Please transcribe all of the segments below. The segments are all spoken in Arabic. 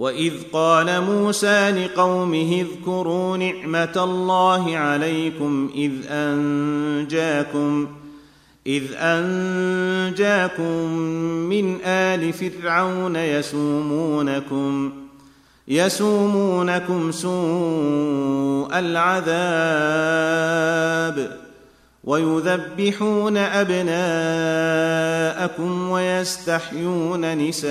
واذ قال موسى لقومه اذكروا نعمه الله عليكم اذ انجاكم اذ انجاكم من ال فرعون يسومونكم يسومونكم سوء العذاب ويذبحون ابناءكم ويستحيون نساءكم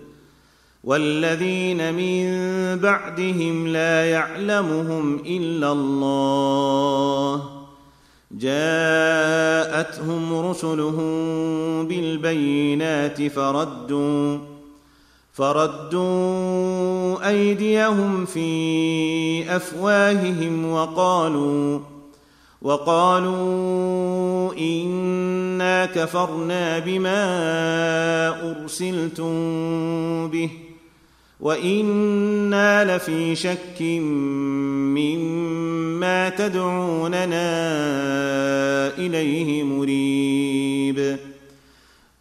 والذين من بعدهم لا يعلمهم إلا الله. جاءتهم رسلهم بالبينات فردوا فردوا أيديهم في أفواههم وقالوا وقالوا إنا كفرنا بما أرسلتم به. وأنا لفي شك مما تدعوننا اليه مريب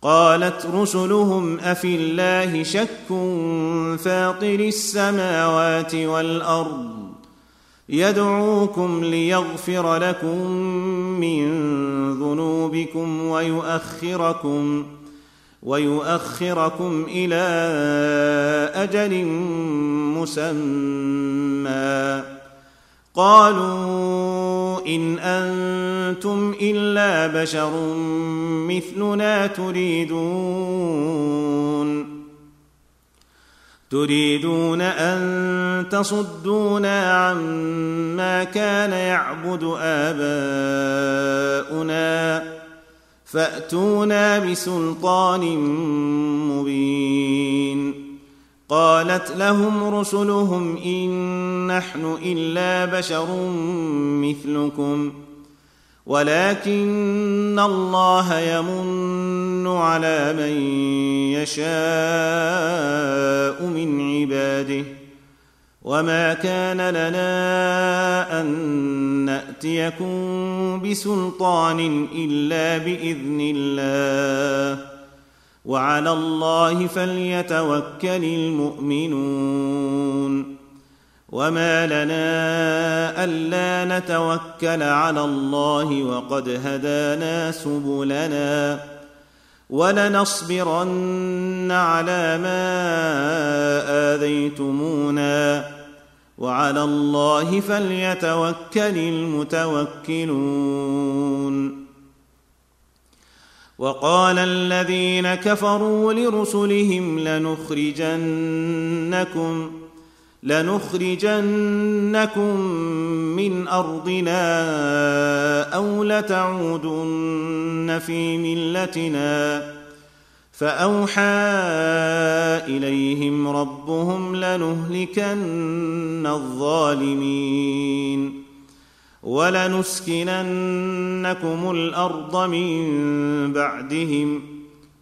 قالت رسلهم افي الله شك فاطر السماوات والارض يدعوكم ليغفر لكم من ذنوبكم ويؤخركم ويؤخركم إلى أجل مسمى. قالوا إن أنتم إلا بشر مثلنا تريدون. تريدون أن تصدونا عما كان يعبد آباؤنا فأتونا بسلطان مبين. قالت لهم رسلهم إن نحن إلا بشر مثلكم ولكن الله يمن على من يشاء من عباده. وما كان لنا ان ناتيكم بسلطان الا باذن الله وعلى الله فليتوكل المؤمنون وما لنا الا نتوكل على الله وقد هدانا سبلنا ولنصبرن على ما آذيتمونا. وعلى الله فليتوكل المتوكلون. وقال الذين كفروا لرسلهم لنخرجنكم لنخرجنكم من أرضنا أو لتعودن في ملتنا. فأوحى إليهم ربهم لنهلكن الظالمين. ولنسكننكم الأرض من بعدهم.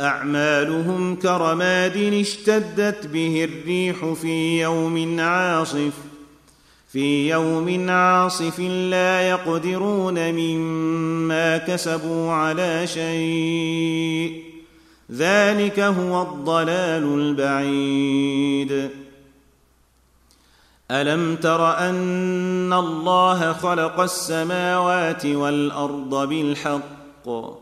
أعمالهم كرماد اشتدت به الريح في يوم عاصف. في يوم عاصف لا يقدرون مما كسبوا على شيء. ذلك هو الضلال البعيد. ألم تر أن الله خلق السماوات والأرض بالحق؟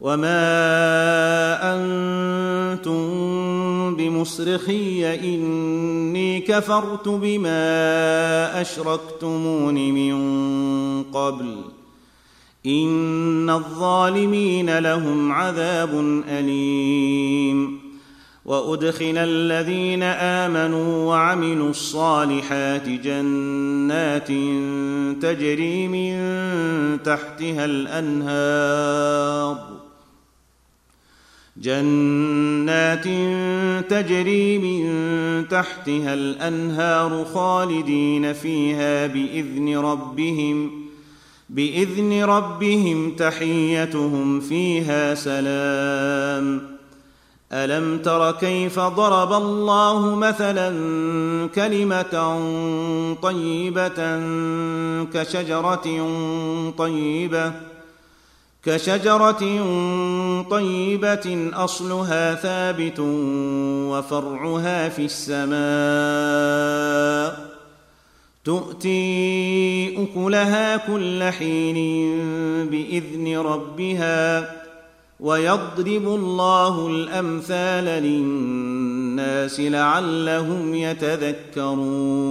وما أنتم بمصرخي اني كفرت بما اشركتمون من قبل ان الظالمين لهم عذاب اليم وادخل الذين امنوا وعملوا الصالحات جنات تجري من تحتها الانهار جنات تجري من تحتها الأنهار خالدين فيها بإذن ربهم بإذن ربهم تحيتهم فيها سلام. ألم تر كيف ضرب الله مثلا كلمة طيبة كشجرة طيبة؟ كشجرة طيبة أصلها ثابت وفرعها في السماء تؤتي أكلها كل حين بإذن ربها ويضرب الله الأمثال للناس لعلهم يتذكرون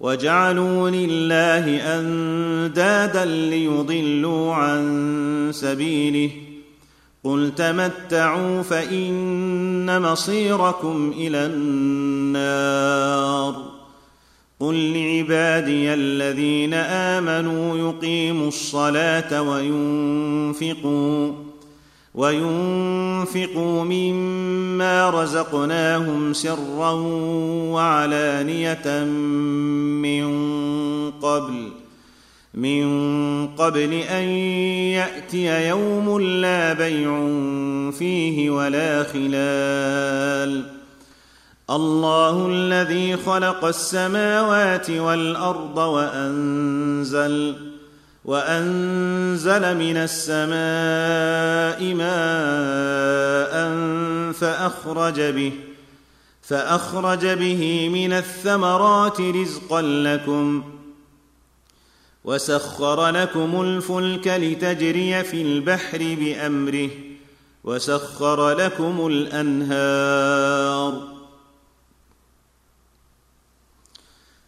وجعلوا لله أندادا ليضلوا عن سبيله. قل تمتعوا فإن مصيركم إلى النار. قل لعبادي الذين آمنوا يقيموا الصلاة وينفقوا. وينفقوا مما رزقناهم سرا وعلانية من قبل من قبل أن يأتي يوم لا بيع فيه ولا خلال. الله الذي خلق السماوات والأرض وأنزل وأنزل من السماء ماء فأخرج به فأخرج به من الثمرات رزقا لكم وسخر لكم الفلك لتجري في البحر بأمره وسخر لكم الأنهار.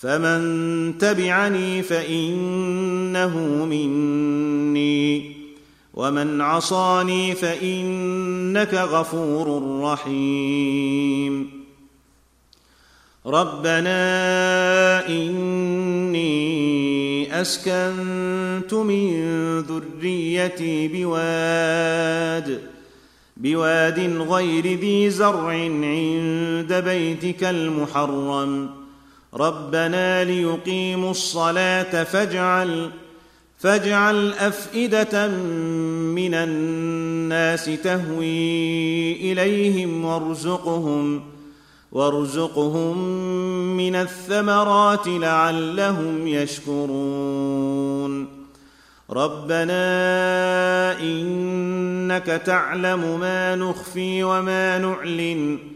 فمن تبعني فإنه مني. ومن عصاني فإنك غفور رحيم. ربنا إني أسكنت من ذريتي بواد بواد غير ذي زرع عند بيتك المحرم. ربنا ليقيموا الصلاة فاجعل فاجعل أفئدة من الناس تهوي إليهم وارزقهم وارزقهم من الثمرات لعلهم يشكرون. ربنا إنك تعلم ما نخفي وما نعلن.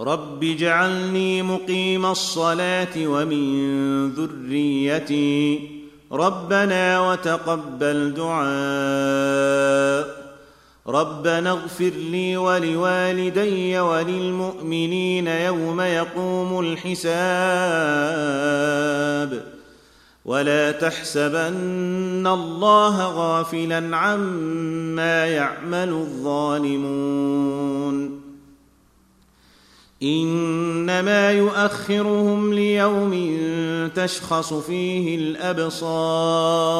رب اجعلني مقيم الصلاه ومن ذريتي ربنا وتقبل دعاء ربنا اغفر لي ولوالدي وللمؤمنين يوم يقوم الحساب ولا تحسبن الله غافلا عما يعمل الظالمون إنما يؤخرهم ليوم تشخص فيه الأبصار.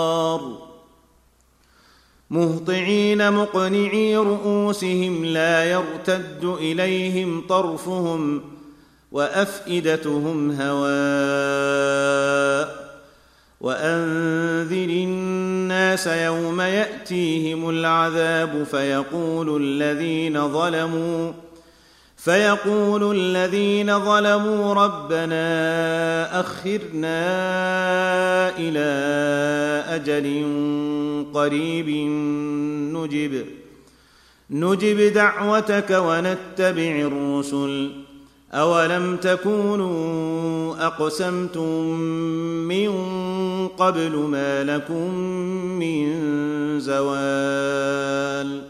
مهطعين مقنعي رؤوسهم لا يرتد إليهم طرفهم وأفئدتهم هواء. وأنذر الناس يوم يأتيهم العذاب فيقول الذين ظلموا فيقول الذين ظلموا ربنا أخرنا إلى أجل قريب نجب نجب دعوتك ونتبع الرسل. أولم تكونوا أقسمتم من قبل ما لكم من زوال؟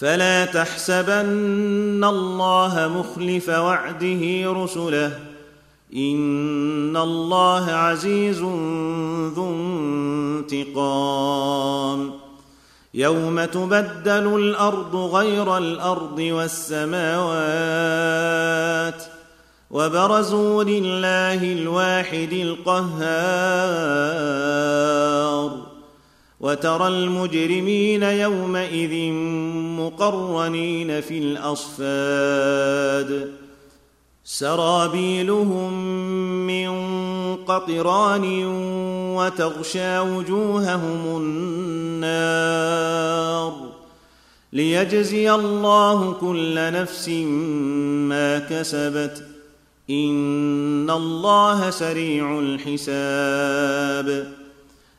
فلا تحسبن الله مخلف وعده رسله. إن الله عزيز ذو انتقام. يوم تبدل الأرض غير الأرض والسماوات وبرزوا لله الواحد القهار. وترى المجرمين يومئذ مقرنين في الأصفاد. سرابيلهم من قطران وتغشى وجوههم النار. ليجزي الله كل نفس ما كسبت. إن الله سريع الحساب.